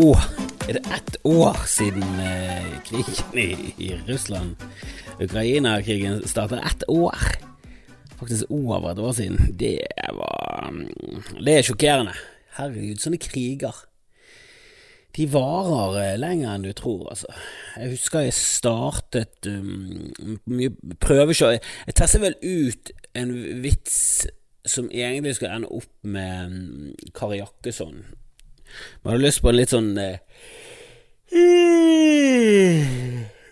år Er det ett år siden eh, krigen i, i Russland Ukraina-krigen starter Ett år! Faktisk over et år siden. Det var mm, Det er sjokkerende. Herregud, sånne kriger. De varer eh, lenger enn du tror, altså. Jeg husker jeg startet um, mye prøveshow. Jeg testet vel ut en vits som egentlig skulle ende opp med um, Kari Jakkesson. Man har lyst på en litt sånn eh,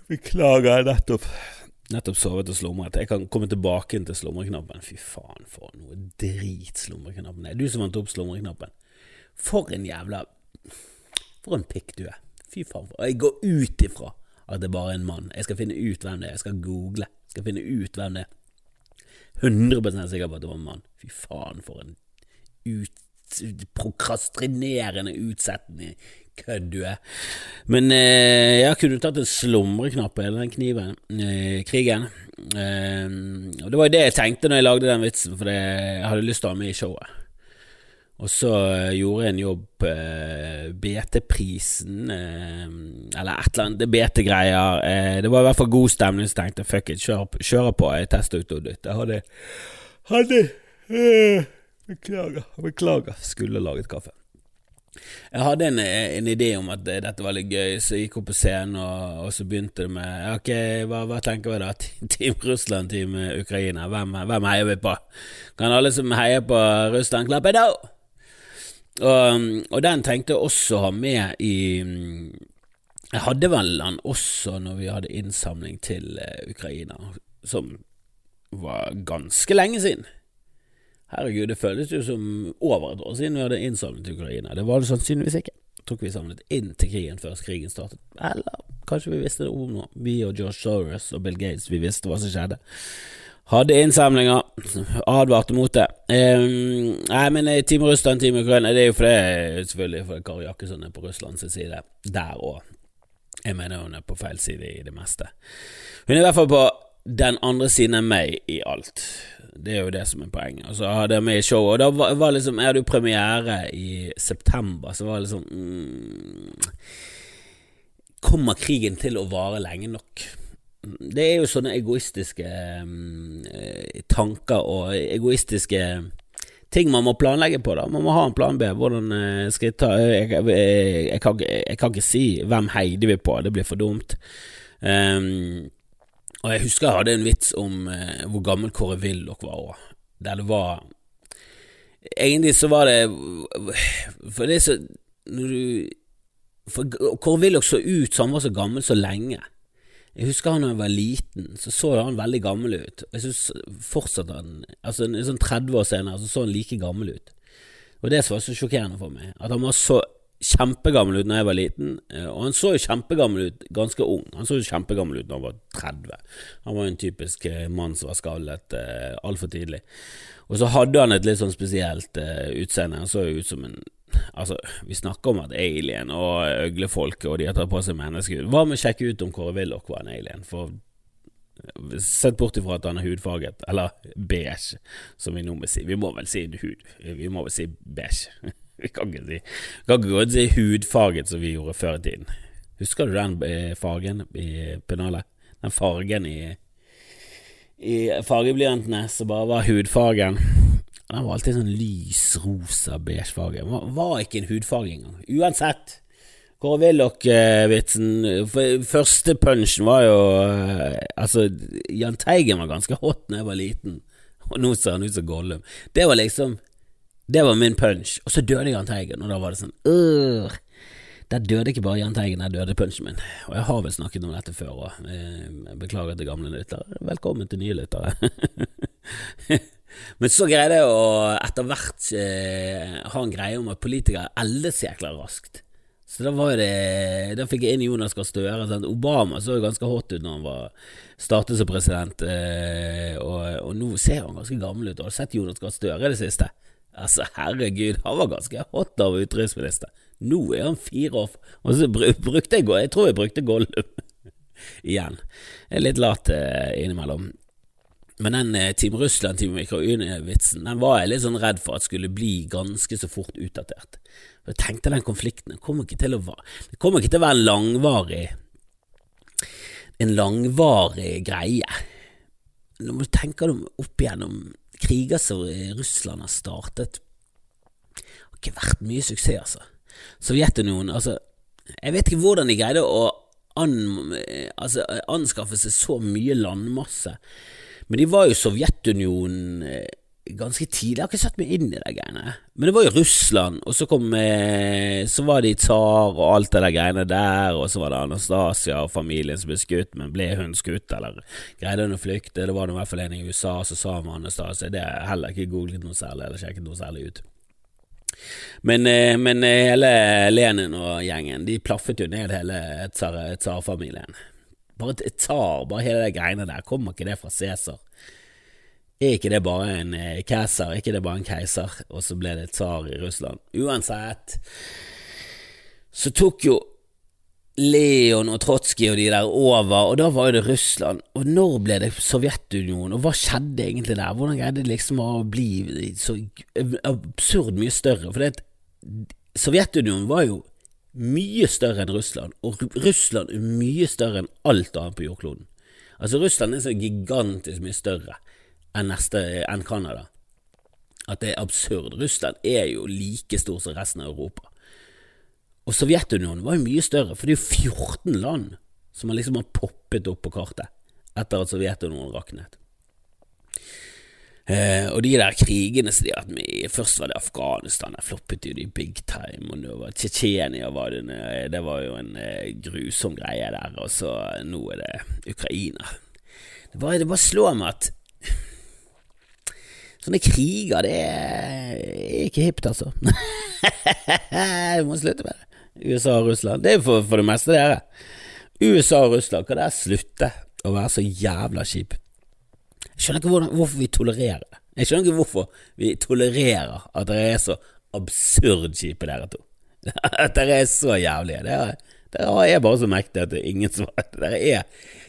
Beklager, jeg nettopp Nettopp sovet og slumret. Jeg kan komme tilbake inn til slumreknappen. Fy faen, for noe drit slumreknappen er. Du som vant opp slumreknappen. For en jævla For en pikk du er. Fy faen. For. Jeg går ut ifra at det bare er en mann. Jeg skal finne ut hvem det er. Jeg skal google. Jeg skal finne ut hvem det er. 100 sikker på at det var en mann. Fy faen, for en ut, prokrastinerende utsettende kødd du er. Men eh, jeg kunne tatt en slumreknapp hele den kniven, eh, krigen. Eh, og det var jo det jeg tenkte når jeg lagde den vitsen, for jeg hadde lyst til å ha med i showet. Og så eh, gjorde jeg en jobb eh, BT-prisen, eh, eller et eller annet, BT-greier. det var i hvert fall god stemning, så tenkte jeg fuck it, kjører på, jeg tester ut og dytter. Jeg hadde, hadde Beklager, beklager. Skulle laget kaffe. Jeg hadde en, en, idé om at dette var litt gøy, så jeg gikk opp på scenen, og, og så begynte det med Ok, hva, hva, tenker vi da? Team Russland, Team Ukraina. Hvem, hvem heier vi på? Kan alle som heier på Russland, klappe da? Og, og den tenkte jeg også å ha med i Jeg hadde vel den også når vi hadde innsamling til Ukraina, som var ganske lenge siden. Herregud, det føles jo som over et år siden vi hadde innsamlet til Ukraina. Det var det sannsynligvis ikke. Jeg tror ikke vi samlet inn til krigen før krigen startet. Eller kanskje vi visste det om noe. Vi og George Soros og Bill Gates, vi visste hva som skjedde. Hadde innsamlinger, advarte mot det. Um, nei, men eh, Team Russland, Team Ukraina, det er jo fordi selvfølgelig fordi Kari Jakkesson er på Russlands side der òg. Jeg mener hun er på feil side i det meste. Hun er i hvert fall på den andre siden av meg i alt. Det er jo det som er poenget. Og så hadde jeg med i showet, og da var, var liksom Jeg hadde jo premiere i september, så var det liksom mm, Kommer krigen til å vare lenge nok? Det er jo sånne egoistiske mm, tanker og egoistiske ting man må planlegge på. da Man må ha en plan B. Hvordan eh, skal jeg ta Jeg, jeg, jeg, kan, jeg kan, ikke si hvem heider vi på, det blir for dumt. Um, og jeg husker jeg hadde en vits om eh, hvor gammel Kåre Willoch var òg, der det var Egentlig så var det For det er så Når du For Kåre Willoch så ut som han var så gammel så lenge. Jeg husker han da jeg var liten, så så han veldig gammel ut. Jeg synes fortsatt han Altså sånn 30 år senere så så han like gammel ut. Og det som var så sjokkerende for meg, at han var så kjempegammel ut da jeg var liten, eh, og han så jo kjempegammel ut ganske ung. Han så jo kjempegammel ut da han var 30. Han var jo en typisk eh, mann som var skallet eh, altfor tidlig. Og så hadde han et litt sånn spesielt eh, utseende. Han så jo ut som en Altså, vi snakker om at alien og øglefolket og de har tatt på seg menneskehud. Hva med å sjekke ut om Kåre Willoch var en alien? For Sett bort ifra at han er hudfarget, eller beige, som vi nå må si. Vi må vel si hud. Vi må vel si beige. Vi kan ikke si kan ikke godt si hudfarget som vi gjorde før i tiden. Husker du den eh, fargen i pennalet? Den fargen i I fargeblyantene som bare var hudfargen. Den var alltid sånn lys rosa beige farge. Den var ikke en hudfarge engang. Uansett. Kåre Willoch-vitsen Første punchen var jo eh, Altså, Jahn Teigen var ganske hot da jeg var liten, og nå ser han ut som Gollum. Det var liksom det var min punch. Og så døde Jahn Teigen, og da var det sånn Ur. Der døde ikke bare Jahn Teigen, der døde punchen min. Og jeg har vel snakket om dette før òg. Beklager til gamle lyttere. Velkommen til nye lyttere. Men så greide jeg å etter hvert eh, ha en greie om at politikere eldes jækla raskt. Så da var det Da fikk jeg inn Jonas Gahr Støre. Sant? Obama så jo ganske hot ut når han var startet som president, eh, og, og, nå ser han ganske gammel ut. Har du sett Jonas Gahr Støre i det siste? Altså, herregud, han var ganske hot av utenriksminister. Nå er han fire år Og så brukte jeg Jeg tror jeg brukte Gollum igjen. Jeg er litt lat eh, innimellom. Men den eh, Team Russland, Team Ukraina-vitsen, den var jeg litt sånn redd for at skulle bli ganske så fort utdatert. Jeg tenkte den konflikten kommer ikke til å være Det kommer ikke til å være langvarig En langvarig greie. Når du tenker dem opp igjennom kriger som Russland har startet, har ikke vært mye suksess, altså. Sovjetunionen, altså Jeg vet ikke hvordan de greide å an, altså, anskaffe seg så mye landmasse men de var jo Sovjetunionen eh, ganske tidlig. Jeg har ikke satt meg inn i de greiene. Men det var jo Russland, og så kom eh, Så var det tsar og alt det der greiene der, og så var det Anastasia og familien som ble skutt, men ble hun skutt, eller greide hun å flykte? Det var i hvert fall en i USA som sa om Anastasia. Det er heller ikke googlet noe særlig, eller sjekket noe særlig ut. Men, eh, men hele Lenin og gjengen, de plaffet jo ned hele tsarfamilien. Bare tsar, bare hele de greiene der, kommer ikke det fra Cæsar? Er ikke det bare en eh, keiser, er ikke det bare en keiser, og så ble det tsar i Russland? Uansett, så tok jo Leon og Trotskij og de der over, og da var jo det Russland. Og når ble det Sovjetunionen, og hva skjedde egentlig der? Hvordan greide det liksom å bli så absurd mye større? For det, Sovjetunionen var jo mye større enn Russland, og Russland er mye større enn alt annet på jordkloden. Altså Russland er så gigantisk mye større enn, enn Canada at det er absurd. Russland er jo like stor som resten av Europa. Og Sovjetunionen var jo mye større, for det er jo 14 land som liksom har poppet opp på kartet etter at Sovjetunionen raknet. Eh, og de der krigene som de har hatt med Først var det Afghanistan, der floppet jo de big time. Og nå var Tsjetsjenia det, det var jo en eh, grusom greie der. Og så nå er det Ukraina. Det bare, det bare slår meg at sånne kriger, det er ikke hipt, altså. Du må slutte med det. USA og Russland. Det er for, for det meste dere. USA og Russland, kan dere slutte å være så jævla kjipe? Jeg skjønner ikke hvordan, hvorfor vi tolererer det. Jeg skjønner ikke hvorfor vi tolererer at dere er så absurd kjipe, dere to. At dere er så jævlige. Dere er bare så mektige at det er ingen som Dere er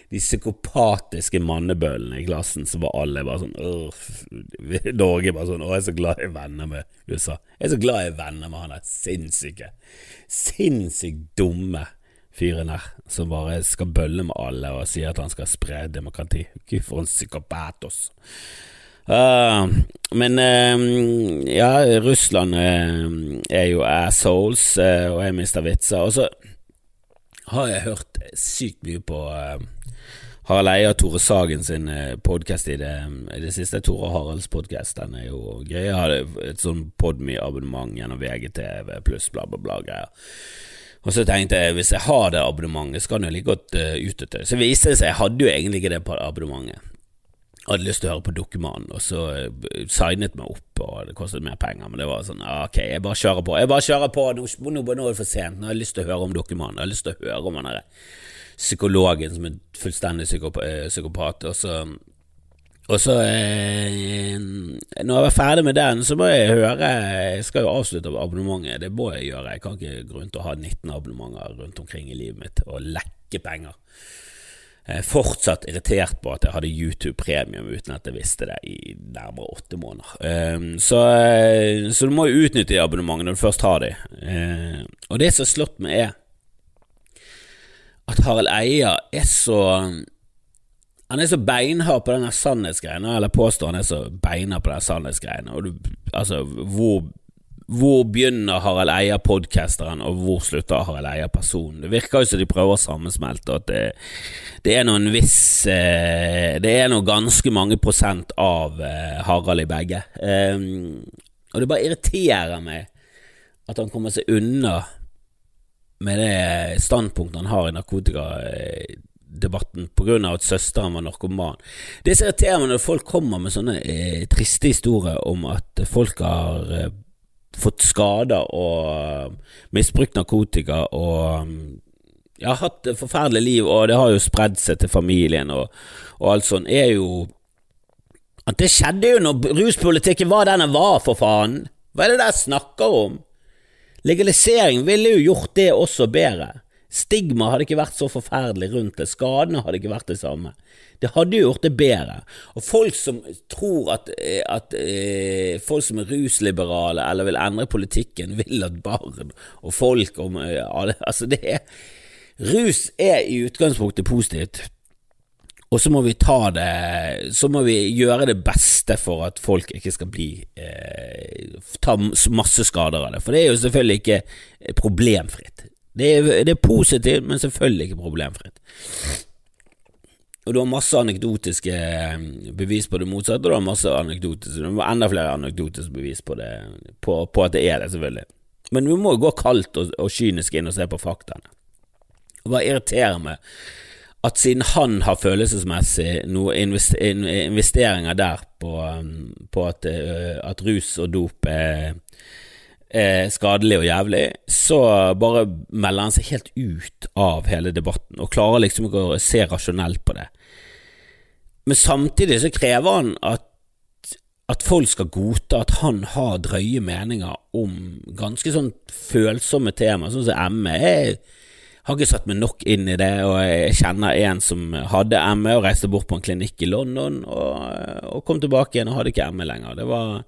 de psykopatiske mannebøllene i klassen så var alle bare sånn Norge bare sånn Å, jeg er så glad jeg er venner med USA. Jeg er så glad jeg er venner med han der sinnssyke, sinnssykt dumme fyren der, som bare skal bølle med alle og si at han skal spre demokrati. Gud, for en psykopatos. Uh, men uh, ja, Russland uh, er jo assholes, og jeg mister vitser. Og så har jeg hørt sykt mye på Harald Eia Tore Sagen sin podkast i, i, det siste. Tore Haralds podkast. Den er jo grei. Jeg har et sånn Podme-abonnement gjennom VGTV pluss bla, bla, bla greier. Og så tenkte jeg hvis jeg har det abonnementet, så kan jeg like godt uh, utnytte det. Så viste det seg jeg hadde jo egentlig ikke det abonnementet. Hadde lyst til å høre på Dokuman, og så uh, signet meg opp, og det kostet mer penger. Men det var sånn, ok, jeg bare kjører på. Jeg bare kjører på, nå, nå, nå er det for sent. Nå har jeg lyst til å høre om Dokuman. Jeg har lyst til å høre om han derre psykologen som er fullstendig eh, psykopat, og så og så eh, Når jeg var ferdig med den, så må jeg høre Jeg skal jo avslutte abonnementet, det må jeg gjøre. Jeg kan ikke gå rundt og ha 19 abonnementer rundt omkring i livet mitt og lekke penger. Er fortsatt irritert på at jeg hadde YouTube Premium uten at jeg visste det i nærmere åtte måneder. Um, så, eh, så, du må jo utnytte de abonnementene når du først har de. Uh, og det som har slått meg, er at Harald Eia er så han er så beinhard på denne sannhetsgreiene, eller påstår han er så beinhard på denne sannhetsgreiene. Og du, altså, hvor, hvor begynner Harald Eia-podkasteren, og hvor slutter Harald Eia-personen? Det virker jo som de prøver å sammensmelte, at det, det, er noen viss eh, Det er nå ganske mange prosent av eh, Harald i begge. Um, og det bare irriterer meg at han kommer seg unna med det standpunktet han har i narkotikadebatten debatten pga. at søsteren var narkoman. Det som irriterer meg når folk kommer med sånne eh, triste historier om at folk har eh, fått skader og uh, misbrukt narkotika og um, ja, hatt et forferdelig liv, og det har jo spredd seg til familien og, og alt sånt, er jo at det skjedde jo når ruspolitikken var den den var, for faen! Hva er det der snakker om? Legalisering ville jo gjort det også bedre. Stigma hadde ikke vært så forferdelig rundt det, skadene hadde ikke vært det samme. Det hadde jo gjort det bedre. Og folk som tror at, eh, at eh, folk som er rusliberale eller vil endre politikken, vil at barn og folk og alle Altså, det er Rus er i utgangspunktet positivt. Og så må vi ta det Så må vi gjøre det beste for at folk ikke skal bli eh, Ta masse skader av det. For det er jo selvfølgelig ikke problemfritt. Det er, det er positivt, men selvfølgelig ikke problemfritt. Og du har masse anekdotiske eh, bevis på det motsatte, og du har masse anekdotiske Du har enda flere anekdotiske bevis på, det, på, på, at det er det, selvfølgelig. Men vi må jo gå kaldt og, og kynisk inn og se på faktaene. Og bare irritere meg at siden han har følelsesmessig noen investeringer der på, um, på at, uh, at, rus og dop er, er, skadelig og jævlig, så bare melder han seg helt ut av hele debatten og klarer liksom ikke å se rasjonelt på det. Men samtidig så krever han at, at folk skal godta at han har drøye meninger om ganske sånn følsomme temaer, sånn som ME. Jeg har ikke satt meg nok inn i det, og jeg kjenner en som hadde ME og reiste bort på en klinikk i London, og, og kom tilbake igjen og hadde ikke ME lenger. Det var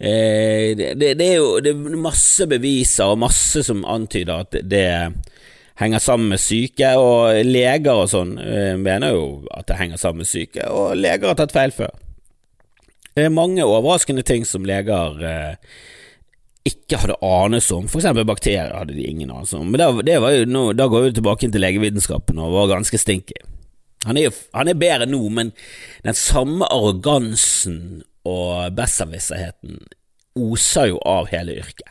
eh, det, det, er jo det er masse beviser og masse som antyder at det henger sammen med syke, og leger og sånn eh, mener jo at det henger sammen med syke, og leger har tatt feil før. Det er mange overraskende ting som leger eh, ikke hadde anelse om. Eksempel bakterier hadde de ingen anelse om. Men det no, da går vi tilbake til legevitenskapen og var ganske stinky. Han er, jo, han er bedre nå, men den samme arrogansen og besserwisserheten oser jo av hele yrket.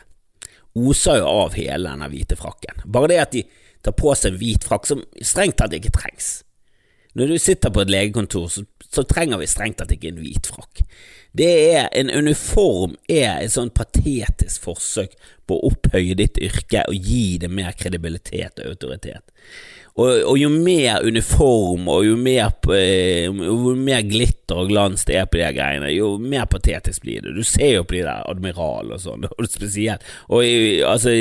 Oser jo av hele denne hvite frakken. Bare det at de tar på seg en hvit frakk som strengt tatt ikke trengs. Når du sitter på et legekontor, så, så trenger vi strengt tatt ikke en hvit frakk. Det er En uniform er et sånn patetisk forsøk på å opphøye ditt yrke og gi det mer kredibilitet og autoritet. Og, og jo mer uniform og jo mer, eh, jo mer, glitter og glans det er på de greiene, jo mer patetisk blir det. Du ser jo på de der admiral og sånn, og spesielt. Og altså,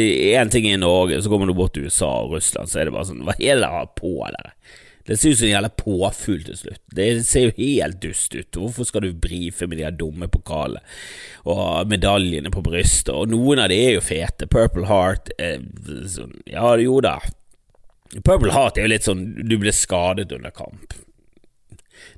ting i Norge, så kommer du bort til USA og Russland, så er det bare sånn Hva er det dere har på dere? Det ser ut som en jævla påfugl til slutt. Det ser jo helt dust ut. Hvorfor skal du brife med de her dumme pokalene og medaljene på brystet? Og noen av de er jo fete. Purple Heart eh, sånn, Ja, jo da. Purple Heart er jo litt sånn du ble skadet under kamp.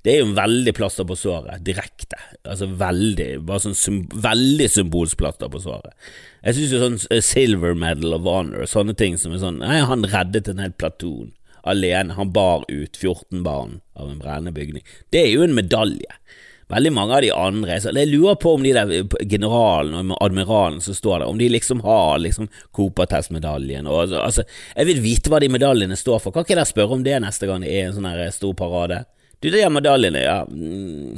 Det er jo en veldig plaster på såret, direkte. Altså veldig, bare sånn sym veldig symbolsk plaster på såret. Jeg synes jo sånn eh, Silver Medal of Honor sånne ting som er sånn Nei, han reddet en hel platon alene. Han bar ut 14 barn av en brennende bygning. Det er jo en medalje. Veldig mange av de andre så Jeg lurer på om de der generalen og admiralen som står der, om de liksom har liksom Coopertest-medaljen altså, Jeg vil vite hva de medaljene står for. Kan ikke dere spørre om det neste gang det er en sånn her stor parade? Du, de medaljene, ja mm,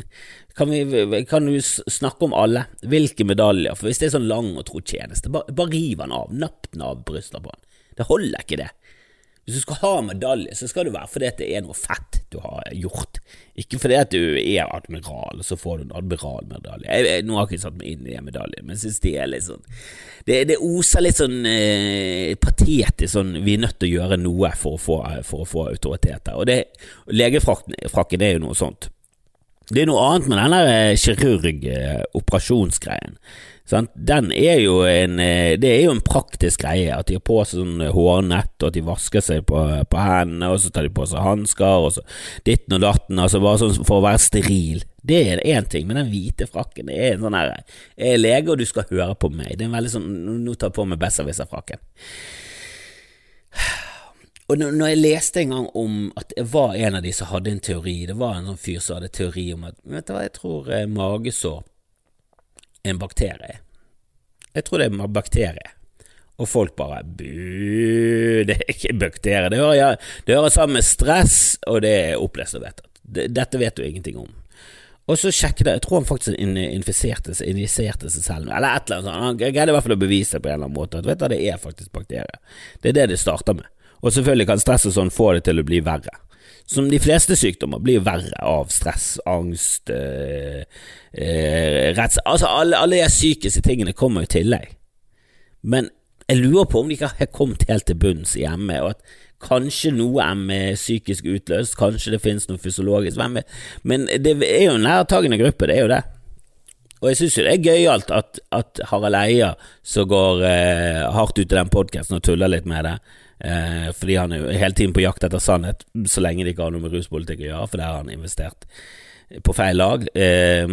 kan, vi, kan, du snakke om alle? Hvilke medaljer? For hvis det er sånn lang og tro tjeneste, bare, bare riv han av. Napp den av brystet på han. Det holder ikke, det. Hvis du skal ha medalje, så skal det være fordi det er noe fett du har gjort, ikke fordi at du er admiral, og så får du en admiralmedalje. Jeg, jeg, nå har jeg ikke satt meg inn i en medalje, men jeg synes det er litt sånn Det, det oser litt sånn eh, patetisk sånn Vi er nødt til å gjøre noe for å få, for å få autoritet her. Og det, legefrakken er jo noe sånt. Det er noe annet med den der kirurg-operasjonsgreien. Den er jo en eh, Det er jo en praktisk greie at de har på seg sånn hårnett, og at de vasker seg på, på hendene, og så tar de på seg hansker, og så ditten og datten, altså bare sånn for å være steril. Det er én ting, men den hvite frakken det er en sånn her Jeg er lege, og du skal høre på meg. Det er en veldig sånn Nå tar jeg på meg besserwisser-frakken. Og når jeg leste en gang om at jeg var en av de som hadde en teori, det var en sånn fyr som hadde teori om at Vet du hva, jeg tror eh, magesår en bakterie. Jeg tror det er bakterie. Og folk bare bu, det er ikke bakterie. Det hører, det hører sammen med stress, og det er opplest og vedtatt. Dette vet du ingenting om. Og så sjekket jeg, jeg tror han faktisk infiserte, injiserte seg selv eller et eller annet sånt. Han greide i hvert fall å bevise det på en eller annen måte at vet du, det er faktisk bakterier. Det er det det starter med. Og selvfølgelig kan stress og sånn få det til å bli verre som de fleste sykdommer, blir verre av stress, angst, øh, øh, rett, Altså, alle, alle de psykiske tingene kommer jo i tillegg. Men jeg lurer på om de ikke har kommet helt til bunns i ME, og at kanskje noe ME er psykisk utløst, kanskje det finnes noe fysiologisk, men det er jo en nærtagende gruppe, det er jo det. Og jeg syns jo det er gøyalt at, at Harald Eia, som går eh, hardt ut i den podkasten og tuller litt med det, eh, fordi han er jo hele tiden på jakt etter sannhet, så lenge det ikke har noe med ruspolitikk å gjøre, for der har han investert på feil lag, eh,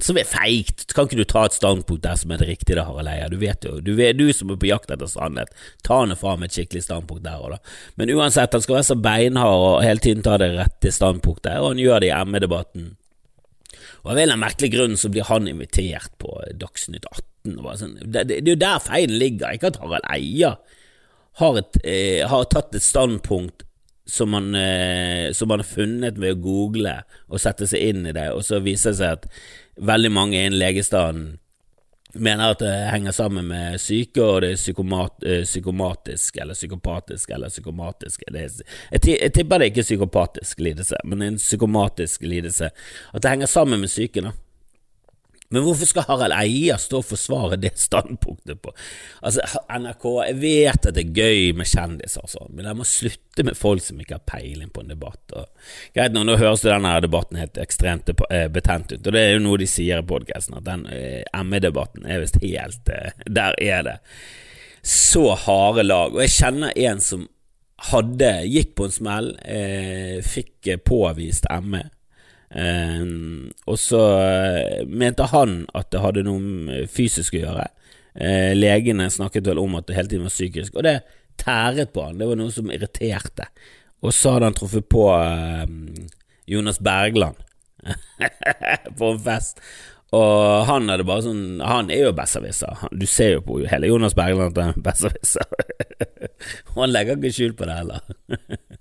som er feigt. Kan ikke du ta et standpunkt der som er det riktige, da, Harald Eia? Du vet jo, du, du som er på jakt etter sannhet, ta nå med et skikkelig standpunkt der og da. Men uansett, han skal være så beinhard og hele tiden ta det rette standpunktet, og han gjør det i ME-debatten. Og av en eller annen merkelig grunn så blir han invitert på Dagsnytt 18. Sånn. Det, det, det, er jo der feilen ligger, ikke at Harald Eia har, et, eh, har tatt et standpunkt som man, eh, som man har funnet ved å google og sette seg inn i det, og så viser det seg at veldig mange innen legestanden mener at det henger sammen med syke, og det er psykomat, eh, psykomatisk eller psykopatisk eller psykomatisk er, jeg, jeg, tipper det er ikke psykopatisk lidelse, men en psykomatisk lidelse. At det henger sammen med psyken. da men hvorfor skal Harald Eia stå og forsvare det standpunktet på Altså, NRK, jeg vet at det er gøy med kjendiser og sånn, men jeg må slutte med folk som ikke har peiling på en debatt. Og, greit nå, nå høres denne debatten helt ekstremt eh, betent ut, og det er jo noe de sier i podkasten, at den eh, ME-debatten er visst helt eh, Der er det så harde lag. Og jeg kjenner en som hadde, gikk på en smell, eh, fikk påvist ME og så uh, mente han at det hadde noe fysisk å gjøre. Uh, legene snakket vel om at det hele tiden var psykisk, og det tæret på han. Det var noe som irriterte. Og så hadde han truffet på uh, Jonas Bergland på en fest. Og han hadde bare sånn Han er jo besserwisser. Du ser jo på hele Jonas Bergland at han er besserwisser. og han legger ikke skjul på det heller.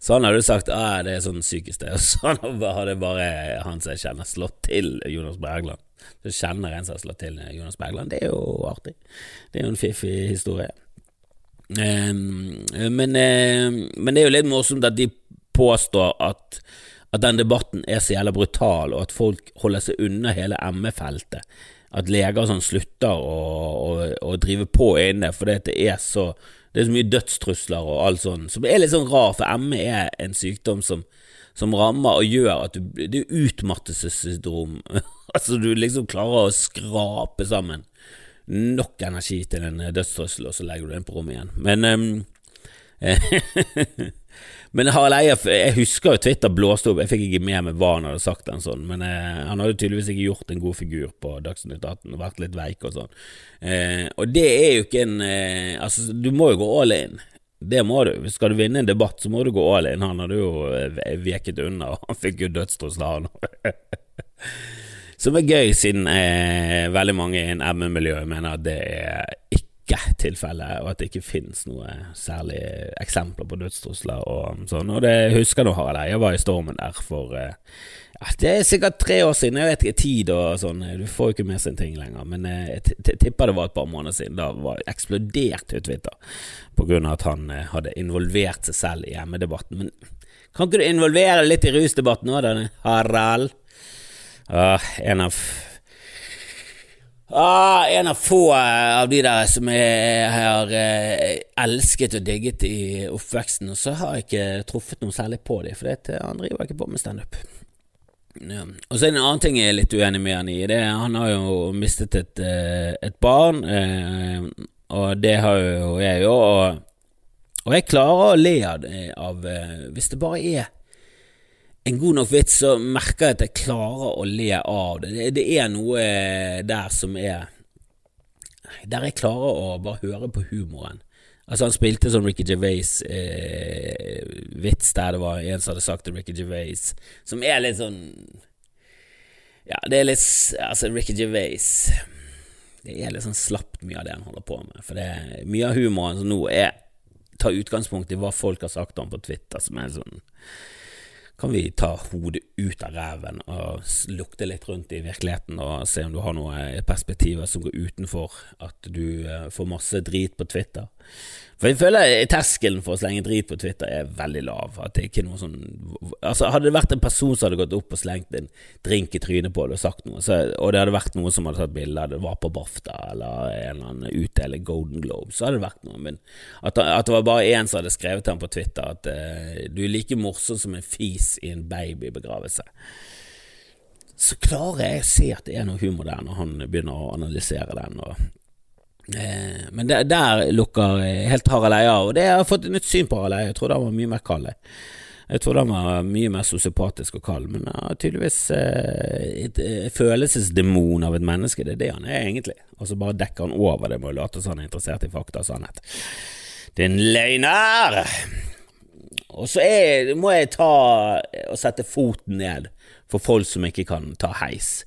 Så han hadde sagt at ah, det er sånn psykisk det, og så hadde bare han som jeg kjenner, slått til Jonas Bergland. Så kjenner en som har slått til Jonas Bergland. Det er jo artig. Det er jo en fiffig historie. Um, men, um, men, det er jo litt morsomt at de påstår at, at den debatten er så jævla brutal, og at folk holder seg unna hele ME-feltet. At leger sånn slutter å, å, å drive på inne fordi det er så det er så mye dødstrusler og alt sånt, som er litt sånn rar, for ME er en sykdom som, som rammer og gjør at du Det er utmattelsessyndrom. altså, du liksom klarer å skrape sammen nok energi til en dødstrussel, og så legger du den på rommet igjen. Men um, Men Harald Eia, jeg husker jo Twitter blåste opp, jeg fikk ikke med meg hva han hadde sagt, en sånn, men eh, han hadde tydeligvis ikke gjort en god figur på Dagsnytt 18 og vært litt veik og sånn. Eh, og det er jo ikke en eh, Altså, du må jo gå all in. Det må du. Skal du vinne en debatt, så må du gå all in. Han hadde jo eh, veket unna, og han fikk jo dødstrusler, han. Som er gøy, siden eh, veldig mange i en ME-miljø mener at det er ikke ikke tilfellet, og at det ikke finnes noe særlig eksempler på dødstrusler og sånn. Og det husker nå Harald Eia var i stormen der for eh, ja, Det er sikkert tre år siden, jeg vet ikke tid og sånn, du får jo ikke med seg ting lenger, men eh, jeg tipper det var et par måneder siden. Da var eksplodert ut Twitter på grunn av at han eh, hadde involvert seg selv i hjemmedebatten. Men kan ikke du involvere litt i rusdebatten nå, Harald? Ah, en av Ah, en av få eh, av de der som jeg har eh, elsket og digget i oppveksten, og så har jeg ikke truffet noe særlig på dem, for det, han driver ikke på med standup. Ja. Og så er det en annen ting jeg er litt uenig med han i. Det, han har jo mistet et, eh, et barn, og det har jo jeg òg, og, og, jeg klarer å le av, av Hvis det bare er en god nok vits, så merker jeg at jeg klarer å le av det. Det, det er noe eh, der som er Der jeg klarer å bare høre på humoren. Altså Han spilte sånn Ricky Gervais-vits eh, der det var en som hadde sagt til Ricky Gervais, som er litt sånn Ja, det er litt Altså, Ricky Gervais Det er litt sånn slapt mye av det han holder på med. For det er mye av humoren som nå er tar utgangspunkt i hva folk har sagt om på Twitter, som er sånn kan vi ta hodet ut av ræven og lukte litt rundt i virkeligheten og se om du har noen perspektiver som går utenfor at du eh, får masse drit på Twitter. For jeg føler terskelen for å slenge drit på Twitter er veldig lav. At det ikke er noe sånn Altså Hadde det vært en person som hadde gått opp og slengt en drink i trynet på det og sagt noe, så, og det hadde vært noen som hadde tatt bilde det, var på BAFTA eller en eller annen utdeling Golden Globe, så hadde det vært noe. Men at, at det var bare én som hadde skrevet til ham på Twitter at uh, du er like morsom som en fis i en babybegravelse så klarer jeg å se at det er noe humor der når han begynner å analysere den. Og, men der, der lukker helt Harald Eia og det har fått et nytt syn på Harald Eia. Jeg trodde han var mye mer kald. Jeg trodde han var mye mer sosiopatisk og kald, men han er tydeligvis eh, et, følelsesdemon av et menneske. Det er det han er egentlig. Og så bare dekker han over det med å late som han er interessert i fakta og sannhet. Det er en løgner! Og så må jeg ta og sette foten ned for folk som ikke kan ta heis.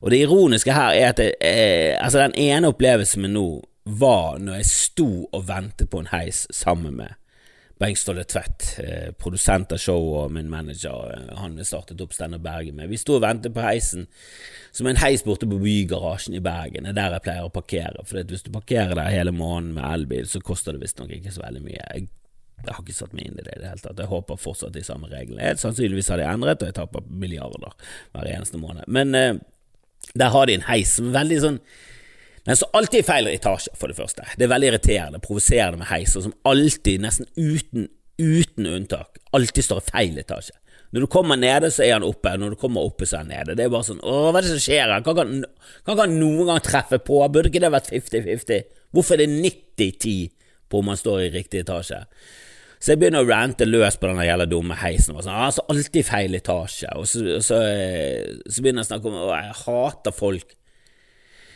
Og det ironiske her er at det, eh, altså den ene opplevelsen min nå var når jeg sto og ventet på en heis sammen med Bengt Ståle Tvedt, eh, produsent av showet og min manager. han han startet opp Steinar Bergen med. Vi sto og ventet på heisen som en heis borte på Bygarasjen i Bergen. Det er der jeg pleier å parkere. For hvis du parkerer der hele måneden med elbil, så koster det visstnok ikke så veldig mye. Jeg jeg har ikke satt meg inn i det i det hele tatt. Jeg håper fortsatt de samme reglene. Sannsynligvis har de endret, og jeg taper milliarder hver eneste måned. Men eh, der har de en heis som veldig sånn Den står alltid i feil etasje, for det første. Det er veldig irriterende, provoserende med heiser som alltid, nesten uten, uten unntak, alltid står i feil etasje. Når du kommer nede, så er han oppe. Når du kommer oppe, så er han nede. Det er bare sånn Åh, hva er det som skjer her? Kan han, noen gang treffe på? Burde ikke det vært 50-50? Hvorfor er det 90-10 på om han står i riktig etasje? Så jeg begynner å rante løs på den jævla dumme heisen. Og sånn, altså Alltid feil etasje. Og så, så, så, begynner jeg å snakke om at jeg hater folk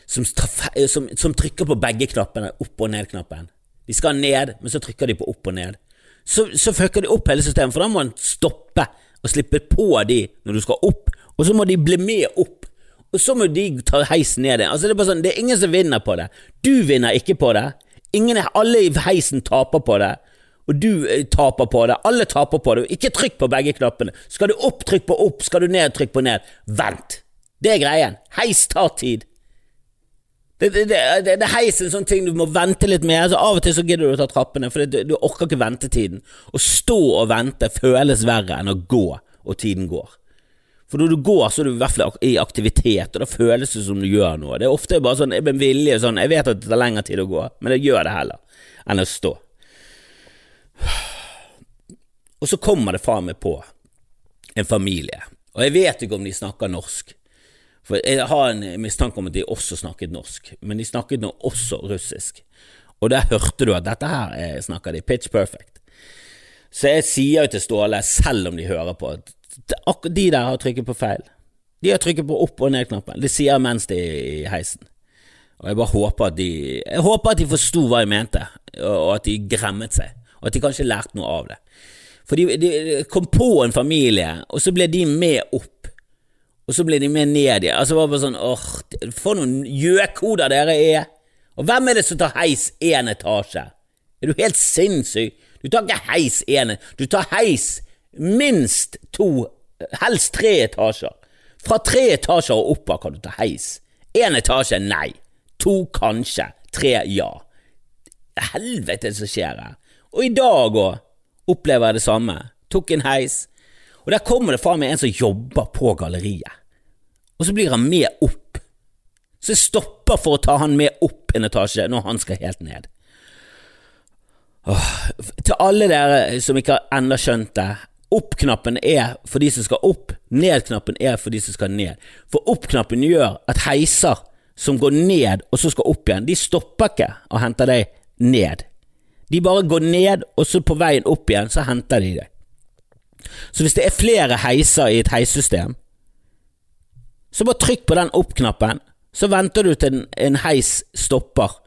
som, som, som, trykker på begge knappene, opp- og ned-knappen. De skal ned, men så trykker de på opp og ned. Så, så fucker de opp hele systemet, for da må en stoppe og slippe på de når du skal opp, og så må de bli med opp. Og så må de ta heisen ned igjen. Altså, det, er sånn, det er ingen som vinner på det. Du vinner ikke på det. Ingen, alle i heisen taper på det og du eh, taper på det. Alle taper på det. Ikke trykk på begge knappene. Skal du opp, trykk på opp. Skal du ned, trykk på ned. Vent. Det er greien. Heis tar tid. Det, det, det, det, er heis en sånn ting du må vente litt med. Altså, av og til så gidder du å ta trappene, for du, du orker ikke ventetiden. Å stå og vente føles verre enn å gå, og tiden går. For når du går, så er du i hvert fall i aktivitet, og da føles det som du gjør noe. Det er ofte bare sånn med vilje sånn Jeg vet at det tar lengre tid å gå, men jeg gjør det heller enn å stå. Og så kommer det faen meg på en familie, og jeg vet ikke om de snakker norsk. For jeg har en mistanke om at de også snakket norsk, men de snakket nå også russisk. Og der hørte du at dette her snakker de pitch perfect. Så jeg sier jo til Ståle, selv om de hører på, at de der har trykket på feil. De har trykket på opp- og ned-knappen. Det sier jeg mens de er i heisen. Og jeg bare håper at de Jeg håper at de forsto hva jeg mente, og at de gremmet seg og at de kanskje lærte noe av det. For de, de, kom på en familie, og så ble de med opp, og så ble de med ned igjen. Altså, bare sånn åh, for noen gjøkoder dere er. Og hvem er det som tar heis én etasje? Er du helt sinnssyk? Du tar ikke heis én, du tar heis minst to, helst tre etasjer. Fra tre etasjer og oppover kan du ta heis. Én etasje, nei. To, kanskje. Tre, ja. Helvete, som skjer her. Og i dag òg opplever jeg det samme. Tok en heis, og der kommer det fra meg en som jobber på galleriet. Og så blir han med opp. Så jeg stopper for å ta han med opp en etasje når han skal helt ned. Åh, til alle dere som ikke har ennå skjønt det, opp-knappen er for de som skal opp, ned-knappen er for de som skal ned. For opp-knappen gjør at heiser som går ned og så skal opp igjen, de stopper ikke og henter deg ned. De bare går ned, og så på veien opp igjen så henter de det. Så hvis det er flere heiser i et heissystem, så bare trykk på den opp-knappen, så venter du til en, en, heis stopper,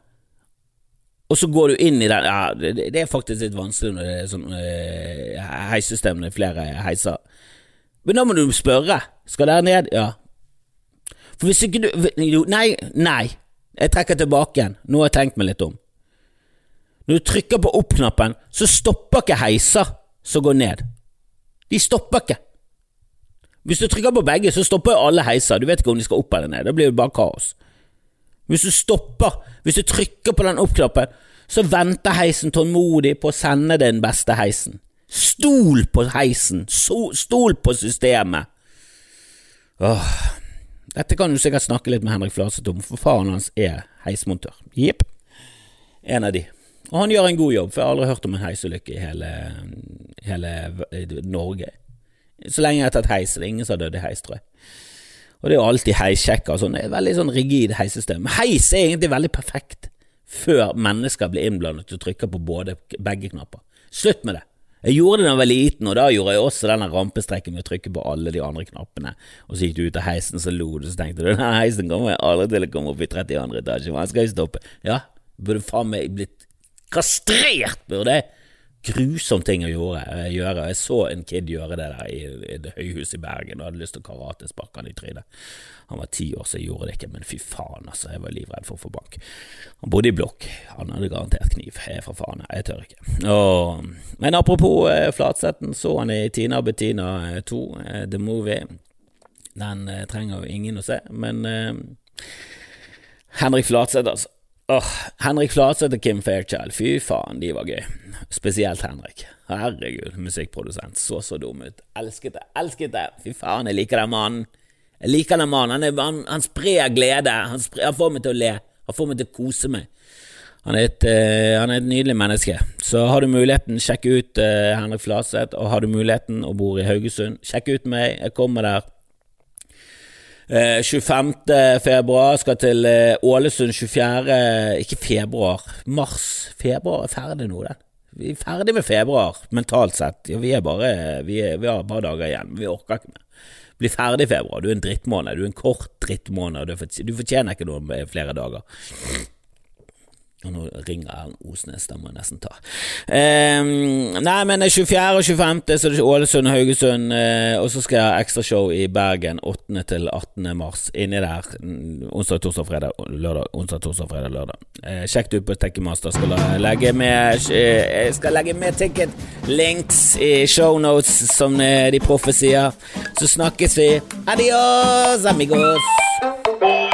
og så går du inn i den Ja, det, det er faktisk litt vanskelig når det er sånn uh, heissystem med flere heiser. Men da må du spørre. Skal dere ned? Ja. For hvis ikke du Nei, nei. Jeg trekker tilbake igjen. Nå har jeg tenkt meg litt om. Når du trykker på opp-knappen, så stopper ikke heiser som går ned. De stopper ikke. Hvis du trykker på begge, så stopper alle heiser. Du vet ikke om de skal opp eller ned. Da blir det bare kaos. Hvis du stopper, hvis du trykker på den opp-knappen, så venter heisen tålmodig på å sende den beste heisen. Stol på heisen, stol på systemet. Åh, dette kan du sikkert snakke litt med Henrik Flatseth om, for faren hans er heismontør. Jepp, en av de. Og han gjør en god jobb, for jeg har aldri hørt om en heisulykke i hele, hele Norge. Så lenge jeg har tatt heis, det er ingen som har dødd i heis, tror jeg. Og det er jo alltid heissjekker og sånn, det er et veldig sånn rigid heissystem. Heis er egentlig veldig perfekt før mennesker blir innblandet og trykker på både, begge knapper. Slutt med det. Jeg gjorde det da jeg var liten, og da gjorde jeg også denne rampestreken med å trykke på alle de andre knappene. Og så gikk du ut av heisen, så lo du, så tenkte du denne heisen kommer jeg aldri til å komme opp i 32. etasje, hva skal jeg stoppe. Ja, burde faen meg blitt kastrert, burde jeg grusom ting å gjøre. Eh. Jeg så en kid gjøre det der i, i det høyhuset i Bergen og hadde lyst til å karatesparke han i trynet. Han var ti år, så jeg gjorde det ikke, men fy faen, altså, jeg var livredd for å få bank. Han bodde i blokk, han hadde garantert kniv, jeg for faen, jeg tør ikke. Og, men apropos eh, Flatsetten, så han i Tina og Bettina 2, eh, eh, The Movie. Den eh, trenger ingen å se, men eh, Henrik Flatseth, altså. Åh, Henrik Flatseth og Kim Fairchild, fy faen, de var gøy. Spesielt Henrik. Herregud, musikkprodusent. Så så dum ut. Elsket det, elsket det. Fy faen, jeg liker den mannen. Jeg liker den mannen. Han, han, han, sprer glede. Han, sprer, han, får meg til å le. Han får meg til å kose meg. Han er, et, uh, er et, nydelig menneske. Så har du muligheten, sjekk ut uh, Henrik Flatseth. Og har du muligheten og bor i Haugesund, sjekk ut meg. Jeg kommer der 25. Eh, februar skal til eh, Ålesund 24. Ikke februar, mars. Februar er ferdig nå, den. Vi er ferdig med februar, mentalt sett. Ja, vi er bare vi, er, vi har bare dager igjen, vi orker ikke mer. Bli ferdig i februar. Du er en drittmåned. Du er en kort drittmåned. Du fortjener ikke noe flere dager. Og nå ringer Erlend Osnes, den må jeg nesten ta. Um, nei, men 24. og 25. så er det Ålesund og Haugesund, uh, og så skal jeg ha ekstrashow i Bergen 8. til 18. mars. Inni der mm, onsdag, torsdag, fredag, lørdag. Onsdag, torsdag, fredag, lørdag. Uh, sjekk det ut på Tekkemaster. Skal legge med uh, skal legge med ticket links i shownotes, som eh, de proffe sier. Så snakkes vi. Adios, amigos!